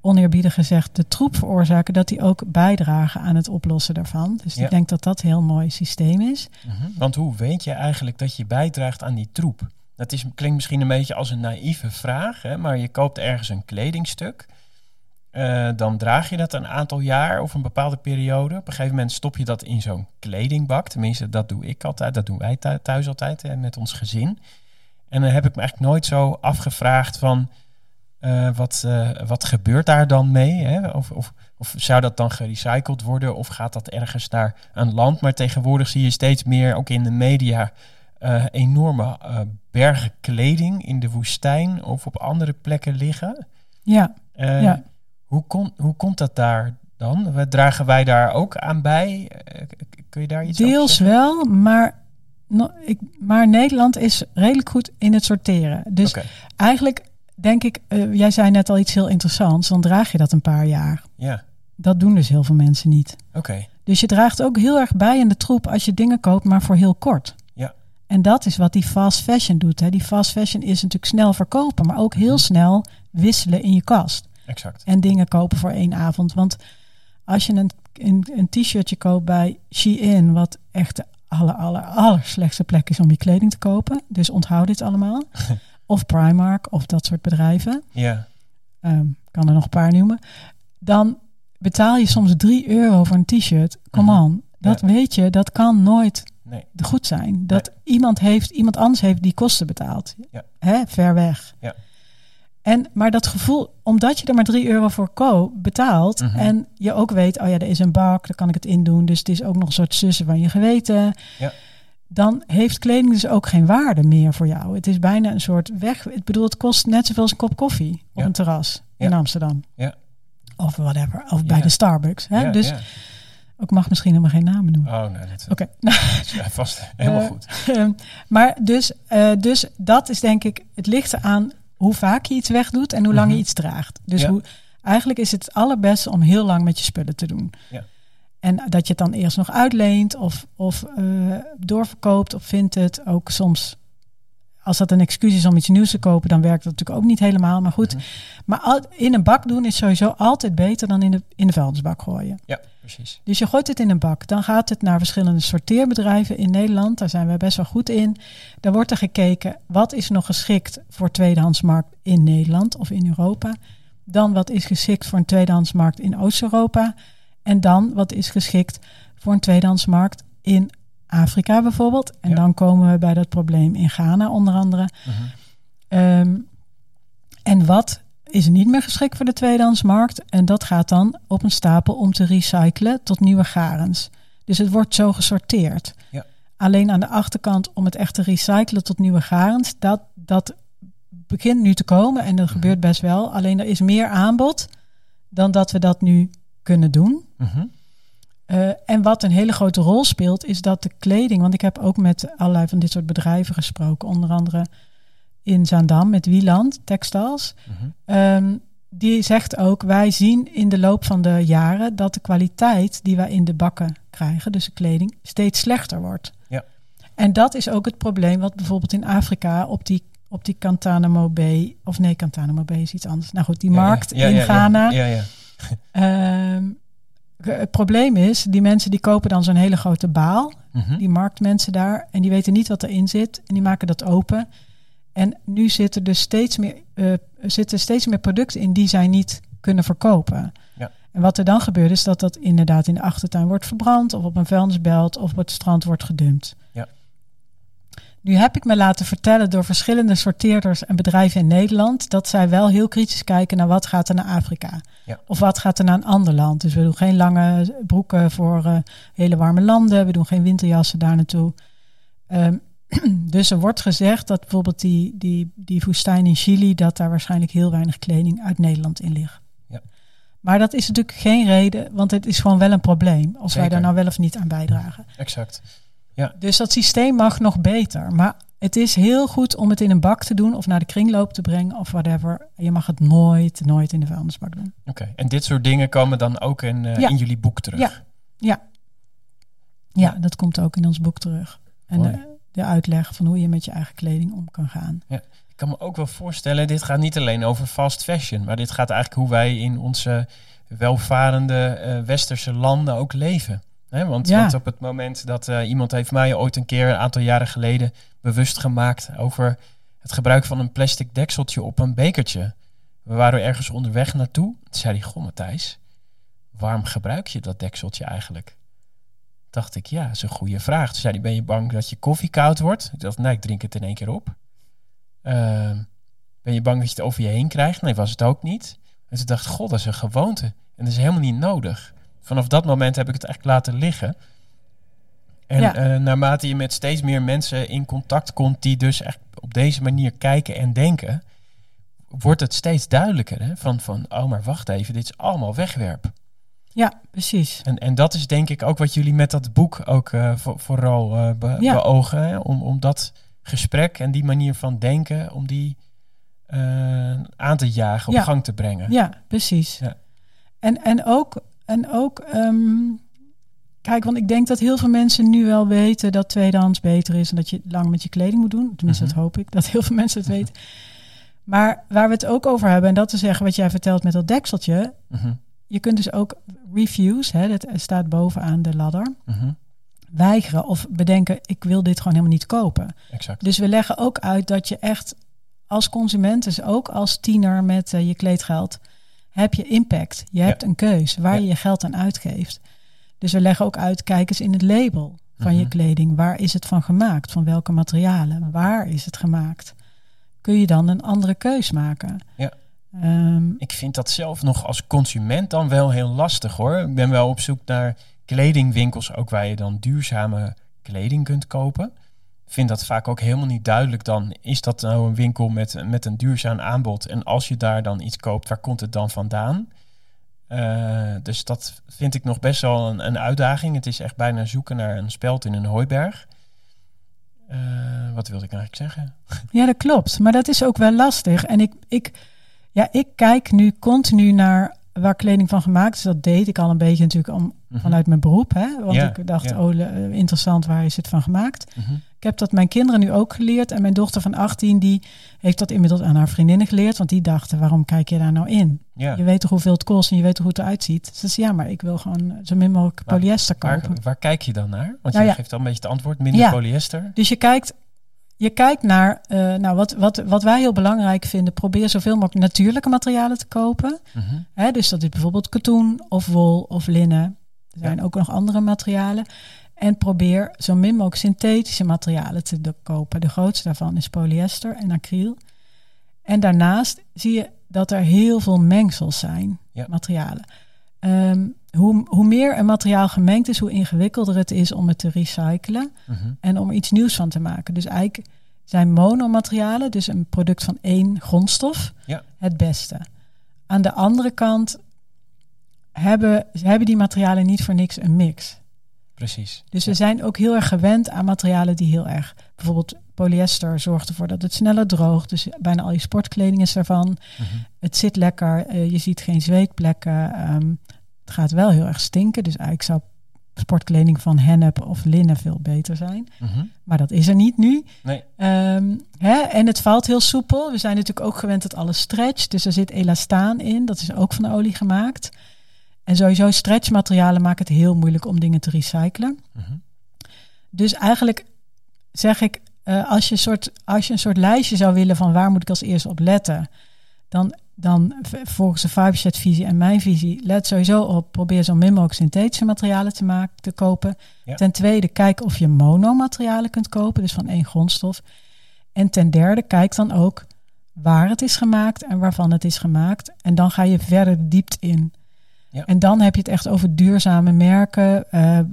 oneerbiedig gezegd, de troep veroorzaken, dat die ook bijdragen aan het oplossen daarvan. Dus Ja. ik denk dat dat een heel mooi systeem is. Mhm. Want hoe weet je eigenlijk dat je bijdraagt aan die troep? Dat is, klinkt misschien een beetje als een naïeve vraag, hè, maar je koopt ergens een kledingstuk. Eh, dan draag je dat een aantal jaar of een bepaalde periode. Op een gegeven moment stop je dat in zo'n kledingbak. Tenminste, dat doe ik altijd. Dat doen wij thu- thuis altijd hè, met ons gezin. En dan heb ik me eigenlijk nooit zo afgevraagd van... eh, wat, eh, wat gebeurt daar dan mee? Hè? Of, of, of zou dat dan gerecycled worden? Of gaat dat ergens naar een land? Maar tegenwoordig zie je steeds meer, ook in de media... enorme bergen kleding in de woestijn of op andere plekken liggen. Ja, ja. Hoe, kon, hoe komt dat daar dan? Wat Dragen wij daar ook aan bij? Eh, kun je daar iets over deels wel, maar, no, ik, maar Nederland is redelijk goed in het sorteren. Dus eigenlijk denk ik, eh, jij zei net al iets heel interessants, dan draag je dat een paar jaar. ja, Dat doen dus heel veel mensen niet. oké. Dus je draagt ook heel erg bij in de troep als je dingen koopt, maar voor heel kort. Ja. En dat is wat die fast fashion doet. Hè. Die fast fashion is natuurlijk snel verkopen, maar ook heel snel wisselen in je kast. Exact. En dingen kopen voor één avond. Want als je een, een, een t-shirtje koopt bij Shein, wat echt de aller, aller, aller slechtste plek is om je kleding te kopen. Dus onthoud dit allemaal. of Primark of dat soort bedrijven. Ja, Ehm, kan er nog een paar noemen. Dan betaal je soms 3 euro voor een t-shirt. Come Mhm. on. Dat weet je, dat kan nooit nee. goed zijn. Dat iemand, heeft, iemand anders heeft die kosten betaald. Ja. Hè, ver weg. Ja. En, maar dat gevoel, omdat je er maar 3 euro voor ko betaalt Mhm. en je ook weet, oh ja, er is een bak, daar kan ik het in doen. Dus het is ook nog een soort sussen van je geweten. Ja. Dan heeft kleding dus ook geen waarde meer voor jou. Het is bijna een soort weg. Ik bedoel, het kost net zoveel als een kop koffie op een terras Ja. in Amsterdam. Ja. Of whatever. Of bij de Starbucks. Hè? Dus ik mag misschien helemaal geen namen noemen. Oh, nee, Oké. eh, vast helemaal Eh, goed. Ehm, maar dus, eh, dus dat is denk ik, het ligt eraan hoe vaak je iets wegdoet en hoe lang Mhm. je iets draagt. Dus Ja. hoe, eigenlijk is het allerbeste om heel lang met je spullen te doen. Ja. En dat je het dan eerst nog uitleent of, of eh, doorverkoopt of vindt het ook soms. Als dat een excuus is om iets nieuws te kopen, dan werkt dat natuurlijk ook niet helemaal. Maar goed, maar al- in een bak doen is sowieso altijd beter dan in de, in de vuilnisbak gooien. Ja, precies. Dus je gooit het in een bak. Dan gaat het naar verschillende sorteerbedrijven in Nederland. Daar zijn we best wel goed in. Daar wordt er gekeken wat is nog geschikt voor tweedehandsmarkt in Nederland of in Europa. Dan wat is geschikt voor een tweedehandsmarkt in Oost-Europa. En dan wat is geschikt voor een tweedehandsmarkt in Afrika bijvoorbeeld. En Ja. dan komen we bij dat probleem in Ghana onder andere. Mhm. Ehm, en wat is niet meer geschikt voor de tweedehandsmarkt? En dat gaat dan op een stapel om te recyclen tot nieuwe garens. Dus het wordt zo gesorteerd. Ja. Alleen aan de achterkant om het echt te recyclen tot nieuwe garens, dat, dat begint nu te komen en dat Mhm. gebeurt best wel. Alleen er is meer aanbod dan dat we dat nu kunnen doen. Mhm. Eh, en wat een hele grote rol speelt, is dat de kleding. Want ik heb ook met allerlei van dit soort bedrijven gesproken, onder andere in Zaandam met Wieland Textiles. Mhm. Ehm, die zegt ook: wij zien in de loop van de jaren dat de kwaliteit die wij in de bakken krijgen, dus de kleding, steeds slechter wordt. Ja. En dat is ook het probleem wat bijvoorbeeld in Afrika op die op die Guantanamo Bay, of nee, Guantanamo Bay is iets anders. Nou goed, die Ja, markt Ja, in ja. Ghana. Ja, ja. Ehm, het probleem is, die mensen die kopen dan zo'n hele grote baal. Mhm. Die marktmensen daar. En die weten niet wat erin zit. En die maken dat open. En nu zitten er steeds meer, eh, zitten steeds meer producten in die zij niet kunnen verkopen. Ja. En wat er dan gebeurt is dat dat inderdaad in de achtertuin wordt verbrand of op een vuilnisbelt of op het strand wordt gedumpt. Ja. Nu heb ik me laten vertellen door verschillende sorteerders en bedrijven in Nederland dat zij wel heel kritisch kijken naar wat gaat er naar Afrika. Ja. Of wat gaat er naar een ander land. Dus we doen geen lange broeken voor eh, hele warme landen. We doen geen winterjassen daar naartoe. Ehm, dus er wordt gezegd dat bijvoorbeeld die, die, die woestijn in Chili, dat daar waarschijnlijk heel weinig kleding uit Nederland in ligt. Ja. Maar dat is natuurlijk geen reden, want het is gewoon wel een probleem. Als wij daar nou wel of niet aan bijdragen. Exact. Dus dat systeem mag nog beter. Maar het is heel goed om het in een bak te doen of naar de kringloop te brengen of whatever. Je mag het nooit, nooit in de vuilnisbak doen. Oké. En dit soort dingen komen dan ook in, eh, Ja. in jullie boek terug? Ja. Ja. Ja, dat komt ook in ons boek terug. En de, de uitleg van hoe je met je eigen kleding om kan gaan. Ik kan me ook wel voorstellen, dit gaat niet alleen over fast fashion, maar dit gaat eigenlijk hoe wij in onze welvarende eh, westerse landen ook leven. Hè, want, Ja. want op het moment dat eh, iemand heeft mij ooit een keer een aantal jaren geleden bewust gemaakt over het gebruik van een plastic dekseltje op een bekertje. We waren ergens onderweg naartoe. Toen zei hij, goh Matthijs, waarom gebruik je dat dekseltje eigenlijk? Dacht ik, ja, dat is een goede vraag. Toen zei hij, ben je bang dat je koffie koud wordt? Ik dacht, nee, ik drink het in één keer op. Ehm, ben je bang dat je het over je heen krijgt? Nee, was het ook niet. En toen dacht ik, god, dat is een gewoonte. En dat is helemaal niet nodig. Vanaf dat moment heb ik het echt laten liggen. En Ja. eh, naarmate je met steeds meer mensen in contact komt die dus echt op deze manier kijken en denken, wordt het steeds duidelijker. Hè? Van, van, oh maar wacht even, dit is allemaal wegwerp. Ja, precies. En, en dat is denk ik ook wat jullie met dat boek ook eh, voor, vooral be- Ja. beogen. Hè? Om, om dat gesprek en die manier van denken, om die aan te jagen, op Ja. gang te brengen. Ja, precies. Ja. En, en ook, en ook ehm, kijk, want ik denk dat heel veel mensen nu wel weten dat tweedehands beter is en dat je lang met je kleding moet doen. Tenminste, Mhm. dat hoop ik, dat heel veel mensen het weten. Maar waar we het ook over hebben, en dat te zeggen wat jij vertelt met dat dekseltje. Mhm, Je kunt dus ook reviews, hè, dat staat bovenaan de ladder, mhm, weigeren of bedenken, ik wil dit gewoon helemaal niet kopen. exact. Dus we leggen ook uit dat je echt als consument, dus ook als tiener met eh, je kleedgeld, heb je impact. Je hebt een keus waar Ja. je je geld aan uitgeeft. Dus we leggen ook uit, kijk eens in het label van je Mhm. kleding. Waar is het van gemaakt? Van welke materialen? Waar is het gemaakt? Kun je dan een andere keus maken? Ja. Ehm, Ik vind dat zelf nog als consument dan wel heel lastig hoor. Ik ben wel op zoek naar kledingwinkels, ook waar je dan duurzame kleding kunt kopen. Vind dat vaak ook helemaal niet duidelijk dan. Is dat nou een winkel met, met een duurzaam aanbod? En als je daar dan iets koopt, waar komt het dan vandaan? Eh, dus dat vind ik nog best wel een, een uitdaging. Het is echt bijna zoeken naar een speld in een hooiberg. Eh, wat wilde ik eigenlijk zeggen? Ja, dat klopt. Maar dat is ook wel lastig. En ik, ik, ja, ik kijk nu continu naar waar kleding van gemaakt is. Dat deed ik al een beetje natuurlijk om, Mhm. vanuit mijn beroep. Hè? Want Ja, ik dacht, ja. oh, eh, interessant, waar is het van gemaakt? Mhm. Ik heb dat mijn kinderen nu ook geleerd. En mijn dochter van 18, die heeft dat inmiddels aan haar vriendinnen geleerd. Want die dachten, waarom kijk je daar nou in? Ja. Je weet toch hoeveel het kost en je weet toch hoe het eruit ziet? Ze zei, ja, maar ik wil gewoon zo min mogelijk Maar polyester Waar, kopen. waar kijk je dan naar? Want Nou je ja. geeft al een beetje het antwoord, minder Ja. polyester. Dus je kijkt, je kijkt naar, eh, nou, wat, wat, wat wij heel belangrijk vinden. Probeer zoveel mogelijk natuurlijke materialen te kopen. Mhm. Hè, dus dat is bijvoorbeeld katoen of wol of linnen. Er zijn ook nog andere materialen. En probeer zo min mogelijk synthetische materialen te kopen. De grootste daarvan is polyester en acryl. En daarnaast zie je dat er heel veel mengsels zijn, Ja. materialen. Ehm, hoe, hoe meer een materiaal gemengd is, hoe ingewikkelder het is om het te recyclen Mhm. en om iets nieuws van te maken. Dus eigenlijk zijn monomaterialen, dus een product van één grondstof, Ja. het beste. Aan de andere kant hebben, hebben die materialen niet voor niks een mix. Precies. Dus we zijn ook heel erg gewend aan materialen die heel erg... Bijvoorbeeld polyester zorgt ervoor dat het sneller droogt. Dus bijna al je sportkleding is daarvan. Mhm. Het zit lekker, eh, je ziet geen zweetplekken. ehm, het gaat wel heel erg stinken. Dus eigenlijk zou sportkleding van hennep of linnen veel beter zijn. Mhm. Maar dat is er niet nu. Nee. Ehm, hè, en het valt heel soepel. We zijn natuurlijk ook gewend dat alles stretcht. Dus er zit elastaan in. Dat is ook van olie gemaakt. En sowieso stretchmaterialen maken het heel moeilijk om dingen te recyclen. Mhm. Dus eigenlijk zeg ik, eh, als, je een soort, als je een soort lijstje zou willen van waar moet ik als eerste op letten, dan dan volgens de Fiberchat visie en mijn visie, let sowieso op, probeer zo min mogelijk synthetische materialen te maken, te kopen. Ja. Ten tweede, kijk of je monomaterialen kunt kopen, dus van één grondstof. En ten derde, kijk dan ook waar het is gemaakt en waarvan het is gemaakt. En dan ga je verder de diepte in. Ja. En dan heb je het echt over duurzame merken. eh, eh,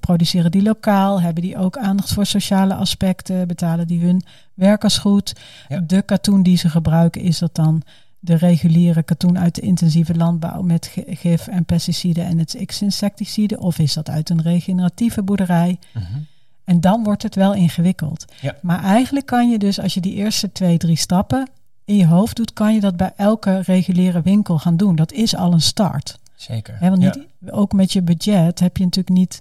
produceren die lokaal? Hebben die ook aandacht voor sociale aspecten? Betalen die hun werkers goed? Ja. De katoen die ze gebruiken, is dat dan de reguliere katoen uit de intensieve landbouw met gi- gif en pesticiden en het X-insecticide? Of is dat uit een regeneratieve boerderij? Mhm. En dan wordt het wel ingewikkeld. Ja. Maar eigenlijk kan je dus, als je die eerste twee, drie stappen in je hoofd doet, kan je dat bij elke reguliere winkel gaan doen. Dat is al een start. Zeker. Hè, want Ja. niet, ook met je budget heb je natuurlijk niet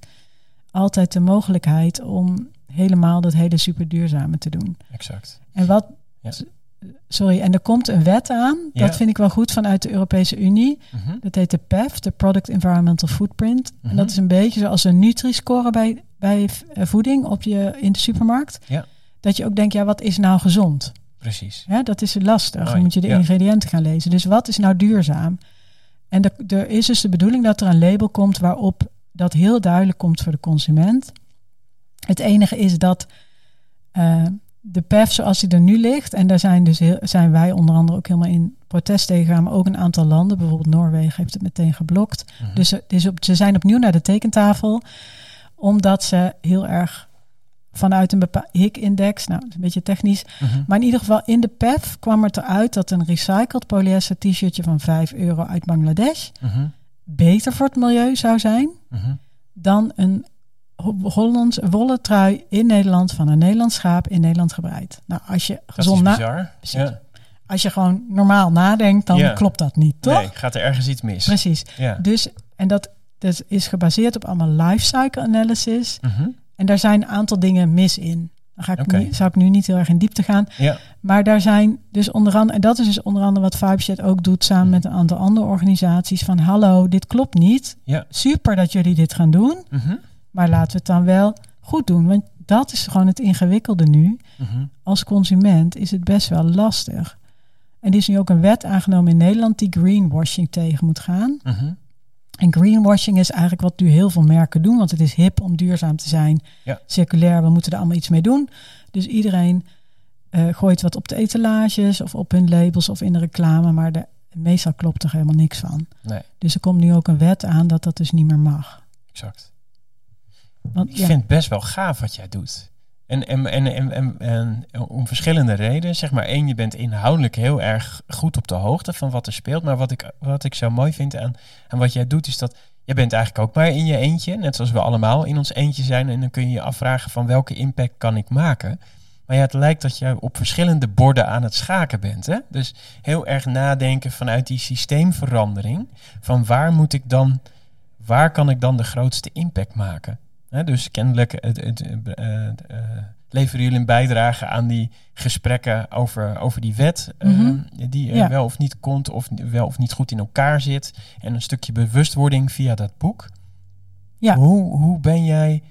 altijd de mogelijkheid om helemaal dat hele super duurzame te doen. Exact. En wat. Ja. Sorry, en er komt een wet aan. Ja. Dat vind ik wel goed vanuit de Europese Unie. Mhm. Dat heet de PEF, de Product Environmental Footprint. Mhm. En dat is een beetje zoals een Nutri-score bij, bij eh, voeding op je, in de supermarkt. Ja. Dat je ook denkt, ja, wat is nou gezond? Precies. Dat is lastig. Mooi, Dan moet je de ingrediënten gaan lezen. Dus wat is nou duurzaam? En er- er is dus de bedoeling dat er een label komt waarop dat heel duidelijk komt voor de consument. Het enige is dat eh, de PEF zoals die er nu ligt, en daar zijn, dus heel, zijn wij onder andere ook helemaal in protest tegen maar ook een aantal landen, bijvoorbeeld Noorwegen heeft het meteen geblokt. Mhm. Dus, op, ze zijn opnieuw naar de tekentafel, omdat ze heel erg vanuit een bepaald HIC-index, nou, dat is een beetje technisch, Mhm. maar in ieder geval in de PEF kwam het eruit dat een recycled polyester t-shirtje van 5 euro uit Bangladesh Mhm. beter voor het milieu zou zijn Mhm. dan een Ho- Hollands wollen trui in Nederland van een Nederlands schaap in Nederland gebreid. Nou, als je gezond na. Ja. als je gewoon normaal nadenkt, dan Ja. klopt dat niet, toch? Nee, gaat er ergens iets mis. Precies. Ja. Dus en dat, dat is gebaseerd op allemaal life cycle analysis. En daar zijn een aantal dingen mis in. Dan ga ik nu, zou ik nu niet heel erg in diepte gaan. Ja. Maar daar zijn dus onder andere, en dat is dus onder andere wat Fiberchat ook doet samen Mhm. met een aantal andere organisaties. Van hallo, dit klopt niet. Ja. Super dat jullie dit gaan doen. Mhm. Maar laten we het dan wel goed doen. Want dat is gewoon het ingewikkelde nu. Mhm. Als consument is het best wel lastig. En er is nu ook een wet aangenomen in Nederland die greenwashing tegen moet gaan. Mhm. En greenwashing is eigenlijk wat nu heel veel merken doen, want het is hip om duurzaam te zijn, Ja. circulair, we moeten er allemaal iets mee doen. Dus iedereen eh, gooit wat op de etalages of op hun labels of in de reclame, maar de, meestal klopt er helemaal niks van. Nee, Dus er komt nu ook een wet aan dat dat dus niet meer mag. exact. Want, Ik ja, vind het best wel gaaf wat jij doet. En, en, en, en, en, om verschillende redenen. Zeg maar één, je bent inhoudelijk heel erg goed op de hoogte van wat er speelt. Maar wat ik, wat ik zo mooi vind aan, aan wat jij doet, is dat jij bent eigenlijk ook maar in je eentje. Net zoals we allemaal in ons eentje zijn. En dan kun je je afvragen van welke impact kan ik maken. Maar ja, het lijkt dat je op verschillende borden aan het schaken bent. Hè? Dus heel erg nadenken vanuit die systeemverandering. Van waar moet ik dan, waar kan ik dan de grootste impact maken? Hè, dus kennelijk het, het, eh, eh, leveren jullie een bijdrage aan die gesprekken over, over die wet, eh, Mhm. die er Ja. wel of niet komt, of wel of niet goed in elkaar zit. En een stukje bewustwording via dat boek. Ja. Hoe, hoe ben jij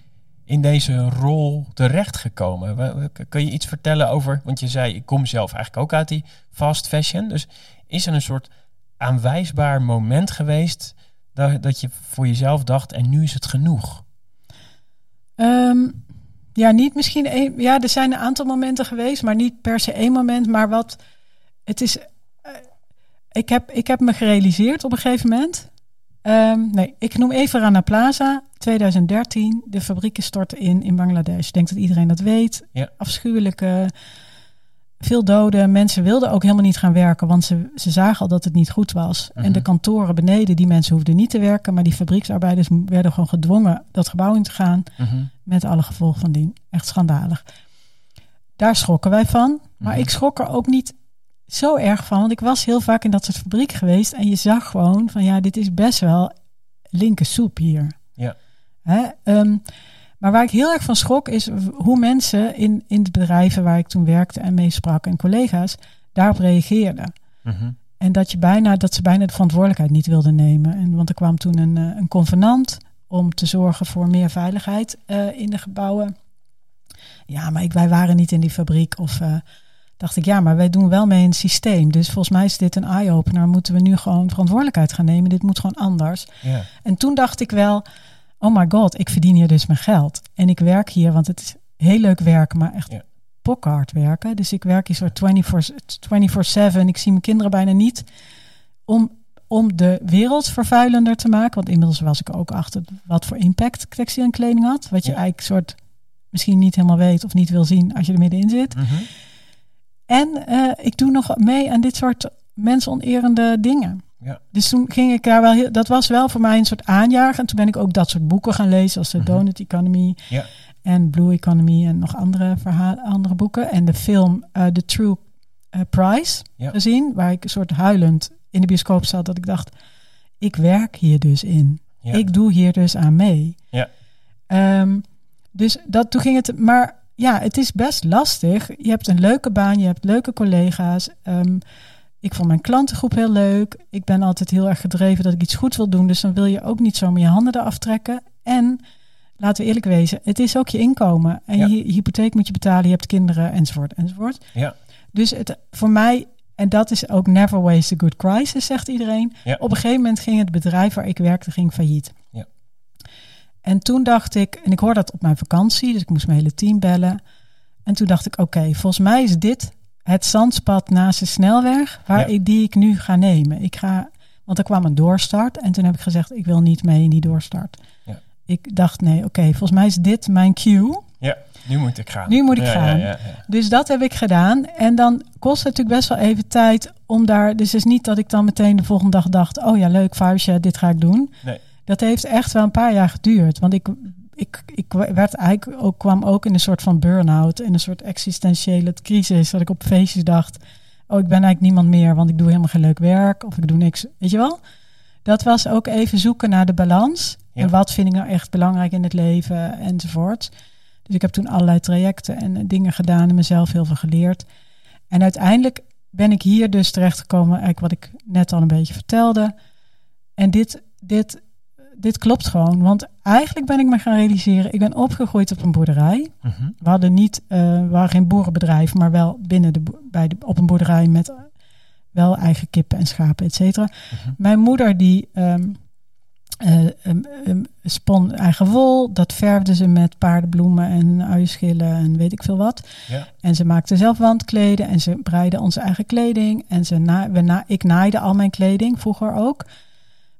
in deze rol terechtgekomen? Kun je iets vertellen over, want je zei, ik kom zelf eigenlijk ook uit die fast fashion. Dus is er een soort aanwijsbaar moment geweest dat, dat je voor jezelf dacht, en nu is het genoeg? Ehm, ja, niet misschien één. Ja, er zijn een aantal momenten geweest, maar niet per se één moment. Maar wat het is. eh, ik, heb, ik heb me gerealiseerd op een gegeven moment. Ehm, nee, ik noem even Rana Plaza. 2013, de fabrieken stortten in in Bangladesh. Ik denk dat iedereen dat weet. Ja. Afschuwelijke, veel doden. Mensen wilden ook helemaal niet gaan werken, want ze, ze zagen al dat het niet goed was. En de Mhm. kantoren beneden, die mensen hoefden niet te werken. Maar die fabrieksarbeiders werden gewoon gedwongen dat gebouw in te gaan. Mhm. Met alle gevolgen van dien. Echt schandalig. Daar schrokken wij van. Maar Mhm. ik schrok er ook niet zo erg van. Want ik was heel vaak in dat soort fabrieken geweest. En je zag gewoon van ja, dit is best wel linker soep hier. Ja. Hè? Ehm, maar waar ik heel erg van schrok is hoe mensen in, in de bedrijven waar ik toen werkte en mee sprak en collega's daarop reageerden. Mhm. En dat, je bijna, dat ze bijna de verantwoordelijkheid niet wilden nemen. En, want er kwam toen een, eh, een convenant om te zorgen voor meer veiligheid eh, in de gebouwen. Ja, maar ik, wij waren niet in die fabriek. Of, eh, dacht ik, ja, maar wij doen wel mee in het systeem. Dus volgens mij is dit een eye-opener. Moeten we nu gewoon verantwoordelijkheid gaan nemen. Dit moet gewoon anders. En toen dacht ik wel, oh my god, ik verdien hier dus mijn geld. En ik werk hier, want het is heel leuk werken, maar echt Ja. pokhard werken. Dus ik werk hier soort 24-7. Ik zie mijn kinderen bijna niet. Om, om de wereld vervuilender te maken. Want inmiddels was ik ook achter wat voor impact textiel en kleding had. Wat je Ja. eigenlijk soort misschien niet helemaal weet of niet wil zien als je er middenin zit. Mhm. En eh, ik doe nog mee aan dit soort mensonerende dingen. Ja. Dus toen ging ik daar wel heel, dat was wel voor mij een soort aanjager. En toen ben ik ook dat soort boeken gaan lezen, als de Mhm. Donut Economy Ja. en Blue Economy en nog andere verhalen, andere boeken. En de film eh, The True eh, Price Ja. gezien, waar ik een soort huilend in de bioscoop zat, dat ik dacht, ik werk hier dus in. Ja. Ik doe hier dus aan mee. Ja. Ehm, dus dat, toen ging het, maar ja, het is best lastig. Je hebt een leuke baan, je hebt leuke collega's. Ehm, ik vond mijn klantengroep heel leuk. Ik ben altijd heel erg gedreven dat ik iets goed wil doen. Dus dan wil je ook niet zomaar je handen eraf trekken. En laten we eerlijk wezen, het is ook je inkomen. En Ja. je, hypotheek moet je betalen, je hebt kinderen, enzovoort, enzovoort. Ja. Dus het, voor mij, en dat is ook never waste a good crisis, zegt iedereen. Ja. Op een gegeven moment ging het bedrijf waar ik werkte, ging failliet. Ja. En toen dacht ik, en ik hoorde dat op mijn vakantie, dus ik moest mijn hele team bellen. En toen dacht ik, oké, volgens mij is dit het zandspad naast de snelweg waar Ja. ik, die ik nu ga nemen. Ik ga, want er kwam een doorstart en toen heb ik gezegd, ik wil niet mee in die doorstart. Ja. Ik dacht, nee, oké, volgens mij is dit mijn cue. ja, nu moet ik gaan. Nu moet ik Ja, gaan. Dus dat heb ik gedaan. En dan kost het natuurlijk best wel even tijd om daar. Dus het is niet dat ik dan meteen de volgende dag dacht: oh ja, leuk, Fireshed, dit ga ik doen. Nee. Dat heeft echt wel een paar jaar geduurd. Want ik, ik, ik werd eigenlijk ook, kwam ook in een soort van burn-out, in een soort existentiële crisis. Dat ik op feestjes dacht: oh, ik ben eigenlijk niemand meer, want ik doe helemaal geen leuk werk of ik doe niks. Weet je wel? Dat was ook even zoeken naar de balans. Ja. En wat vind ik nou echt belangrijk in het leven enzovoort. Dus ik heb toen allerlei trajecten en dingen gedaan en mezelf heel veel geleerd. En uiteindelijk ben ik hier dus terechtgekomen, eigenlijk wat ik net al een beetje vertelde. En dit, dit, dit klopt gewoon. Want eigenlijk ben ik me gaan realiseren, ik ben opgegroeid op een boerderij. Mhm. We hadden niet, eh, we waren geen boerenbedrijf, maar wel binnen de, bij de, op een boerderij met wel eigen kippen en schapen, et cetera. Mhm. Mijn moeder die ehm, ehm, spon eigen wol, dat verfde ze met paardenbloemen en uienschillen en weet ik veel wat. Ja. En ze maakte zelf wandkleden en ze breide onze eigen kleding. En ze na, we na, ik naaide al mijn kleding, vroeger ook.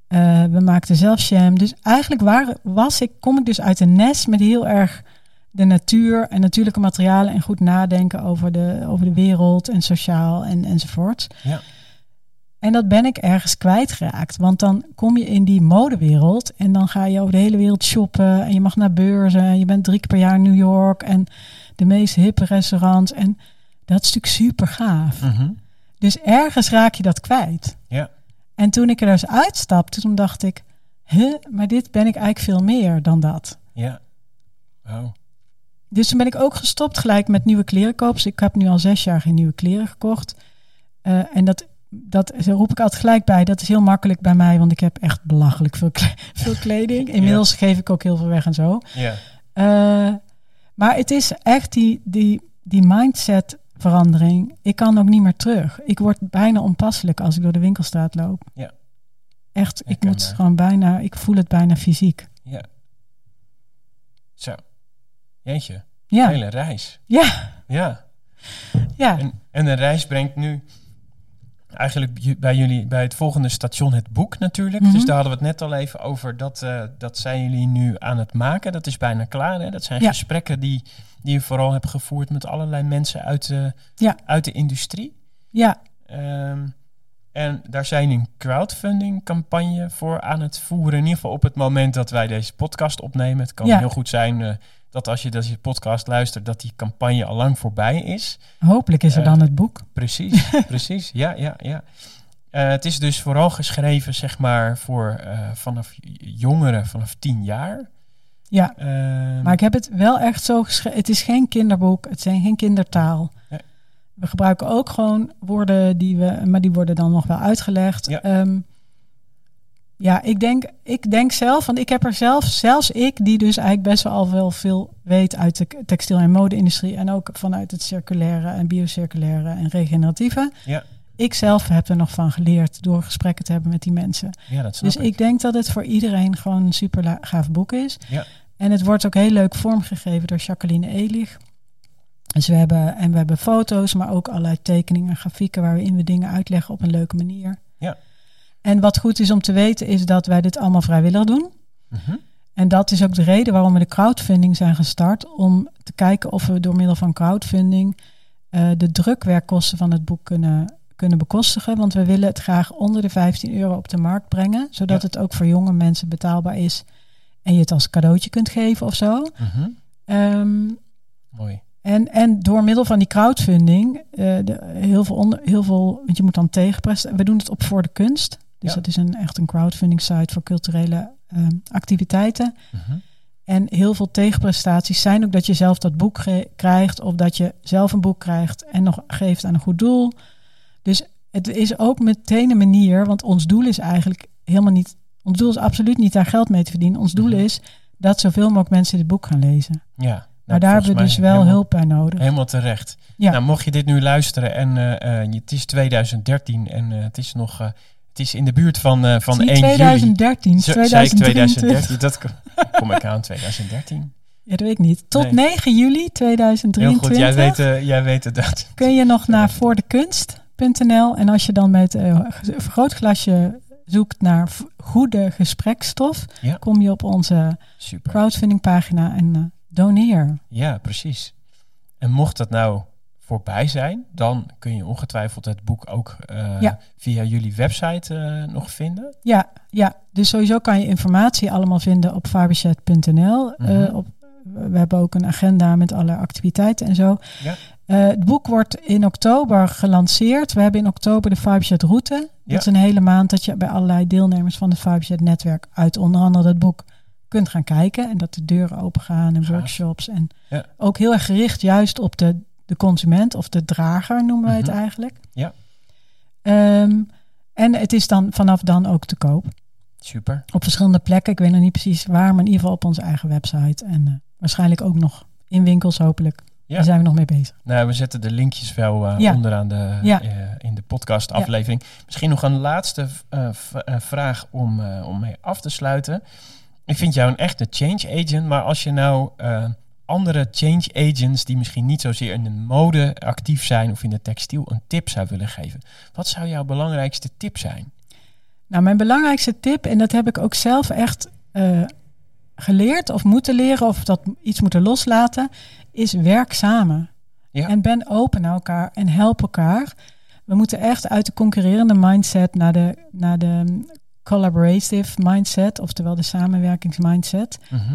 Eh, we maakten zelf jam. Dus eigenlijk waren, was ik, kom ik dus uit een nest met heel erg de natuur en natuurlijke materialen en goed nadenken over de, over de wereld en sociaal en, enzovoort. Ja. En dat ben ik ergens kwijtgeraakt. Want dan kom je in die modewereld en dan ga je over de hele wereld shoppen. En je mag naar beurzen. En je bent drie keer per jaar in New York. En de meest hippe restaurants. En dat is natuurlijk super gaaf. Mhm. Dus ergens raak je dat kwijt. Ja. En toen ik er dus uitstapte, toen dacht ik... Huh, maar dit ben ik eigenlijk veel meer dan dat. Ja. Oh. Dus toen ben ik ook gestopt gelijk met nieuwe kleren kopen. Dus ik heb nu al zes jaar geen nieuwe kleren gekocht. Eh, en dat, dat roep ik altijd gelijk bij. Dat is heel makkelijk bij mij, want ik heb echt belachelijk veel, kle- veel kleding. Inmiddels geef ik ook heel veel weg en zo. Ja. Eh, maar het is echt die, die, die mindset verandering. Ik kan ook niet meer terug. Ik word bijna onpasselijk als ik door de winkelstraat loop. Ja. Echt, ik moet gewoon bijna, ik voel het bijna fysiek. Ja. Zo. Jeetje. Ja, Hele reis. ja, Ja. ja. En, en de reis brengt nu eigenlijk bij jullie bij het volgende station het boek natuurlijk. Mhm. Dus daar hadden we het net al even over. Dat, eh, dat zijn jullie nu aan het maken. Dat is bijna klaar. Hè? Dat zijn Ja. gesprekken die, die je vooral hebt gevoerd met allerlei mensen uit de, Ja. uit de industrie. ja. Ehm, en daar zijn een crowdfunding campagne voor aan het voeren. In ieder geval op het moment dat wij deze podcast opnemen. Het kan Ja. heel goed zijn eh, dat als je deze podcast luistert, dat die campagne al lang voorbij is. Hopelijk is er Eh, dan het boek. Precies, precies. Ja, ja, ja. Eh, het is dus vooral geschreven, zeg maar, voor eh, vanaf jongeren vanaf tien jaar. Ja. Ehm, Maar ik heb het wel echt zo geschreven. Het is geen kinderboek, het zijn geen kindertaal. Nee. We gebruiken ook gewoon woorden die we, maar die worden dan nog wel uitgelegd. Ja. Ehm, Ja, ik denk, ik denk zelf, want ik heb er zelf, zelfs ik, die dus eigenlijk best wel al wel veel weet uit de textiel- en mode-industrie en ook vanuit het circulaire en biocirculaire en regeneratieve. Ja. Ik zelf heb er nog van geleerd door gesprekken te hebben met die mensen. Ja, dat Dus ik denk dat het voor iedereen gewoon een super gaaf boek is. Ja. En het wordt ook heel leuk vormgegeven door Jacqueline Elig. Dus we hebben, en we hebben foto's, maar ook allerlei tekeningen en grafieken waarin we dingen uitleggen op een leuke manier. En wat goed is om te weten is dat wij dit allemaal vrijwillig doen. Mhm. En dat is ook de reden waarom we de crowdfunding zijn gestart. Om te kijken of we door middel van crowdfunding eh, de drukwerkkosten van het boek kunnen, kunnen bekostigen. Want we willen het graag onder de 15 euro op de markt brengen. Zodat Ja. het ook voor jonge mensen betaalbaar is. En je het als cadeautje kunt geven of zo. Mhm. Ehm, Mooi. en, en door middel van die crowdfunding, eh, de, heel, veel onder, heel veel, want je moet dan tegenpresten. We doen het op voor de kunst. Dus Ja. dat is een, echt een crowdfunding site voor culturele ehm, activiteiten. Mhm. En heel veel tegenprestaties zijn ook dat je zelf dat boek ge- krijgt of dat je zelf een boek krijgt en nog geeft aan een goed doel. Dus het is ook meteen een manier, want ons doel is eigenlijk helemaal niet, ons doel is absoluut niet daar geld mee te verdienen. Ons doel Mhm. is dat zoveel mogelijk mensen dit boek gaan lezen. Ja. Maar Nou, daar hebben we dus wel helemaal- hulp bij nodig. Helemaal terecht. Ja. Nou, mocht je dit nu luisteren en eh, het is 2013 en eh, het is nog, het is in de buurt van, eh, van Het is 1 niet juli. 2013, Zo- zei ik 2013. 2013, dat kom- ik aan, 2013. Ja, dat weet ik niet. Tot Nee. 9 juli Heel 2023 goed, jij weet, eh, jij weet het dat. kun je nog naar voordekunst.nl. En als je dan met een vergrootglasje zoekt naar goede gesprekstof, Ja. kom je op onze crowdfunding pagina en eh, doneer. Ja, precies. En mocht dat nou voorbij zijn, dan kun je ongetwijfeld het boek ook eh, Ja. via jullie website eh, nog vinden. Ja, ja, dus sowieso kan je informatie allemaal vinden op fiberchat.nl. Mhm. Eh, op, we hebben ook een agenda met alle activiteiten en zo. Ja. Het boek wordt in oktober gelanceerd. We hebben in oktober de Fiberchat route. Dat is een hele maand dat je bij allerlei deelnemers van het Fiberchat netwerk uit onder andere dat boek kunt gaan kijken. En dat de deuren open gaan en workshops. En ook heel erg gericht juist op de, de consument of de drager noemen wij Mhm. het eigenlijk. Ja. Ehm, en het is dan vanaf dan ook te koop Super. op verschillende plekken. Ik weet nog niet precies waar, maar in ieder geval op onze eigen website. En eh, waarschijnlijk ook nog in winkels, hopelijk. Ja. Daar zijn we nog mee bezig. Nou, we zetten de linkjes wel eh, Ja. onderaan de, Ja. eh, in de podcastaflevering. Misschien nog een laatste vraag om, om mee af te sluiten. Ik vind jou een echte change agent, maar als je nou andere change agents die misschien niet zozeer in de mode actief zijn of in de textiel een tip zou willen geven, wat zou jouw belangrijkste tip zijn? Nou, mijn belangrijkste tip, en dat heb ik ook zelf echt eh, geleerd of moeten leren of dat iets moeten loslaten, is werk samen. Ja. En ben open naar elkaar en help elkaar. We moeten echt uit de concurrerende mindset naar de, naar de collaborative mindset, oftewel de samenwerkingsmindset. Mhm.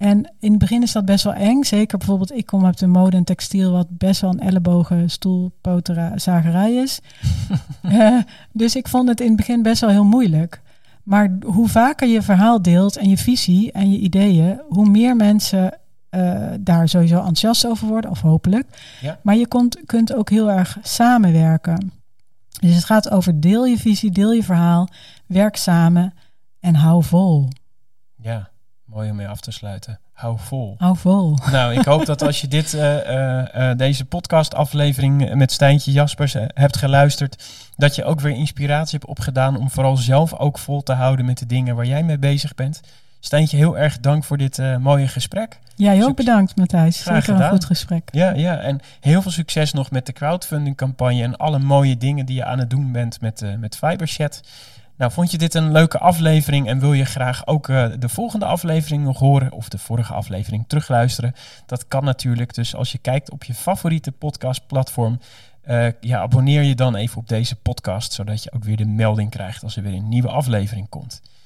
En in het begin is dat best wel eng. Zeker bijvoorbeeld, ik kom uit de mode en textiel, wat best wel een ellebogen, stoel, potera, zagerij is. Eh, dus ik vond het in het begin best wel heel moeilijk. Maar hoe vaker je verhaal deelt en je visie en je ideeën, hoe meer mensen eh, daar sowieso enthousiast over worden, of hopelijk. Ja. Maar je kunt, kunt ook heel erg samenwerken. Dus het gaat over deel je visie, deel je verhaal, werk samen en hou vol. Ja, mooi om mee af te sluiten. Hou vol. Hou vol. Nou, ik hoop dat als je dit, eh, eh, deze podcastaflevering met Stijntje Jaspers hebt geluisterd, dat je ook weer inspiratie hebt opgedaan om vooral zelf ook vol te houden met de dingen waar jij mee bezig bent. Stijntje, heel erg dank voor dit mooie gesprek. Jij ook bedankt, Matthijs. Graag Zeker een gedaan. goed gesprek. Ja, ja, en heel veel succes nog met de crowdfunding campagne en alle mooie dingen die je aan het doen bent met, met Fiberchat. Nou, vond je dit een leuke aflevering en wil je graag ook eh, de volgende aflevering nog horen of de vorige aflevering terugluisteren? Dat kan natuurlijk. Dus als je kijkt op je favoriete podcastplatform, eh, ja, abonneer je dan even op deze podcast, zodat je ook weer de melding krijgt als er weer een nieuwe aflevering komt.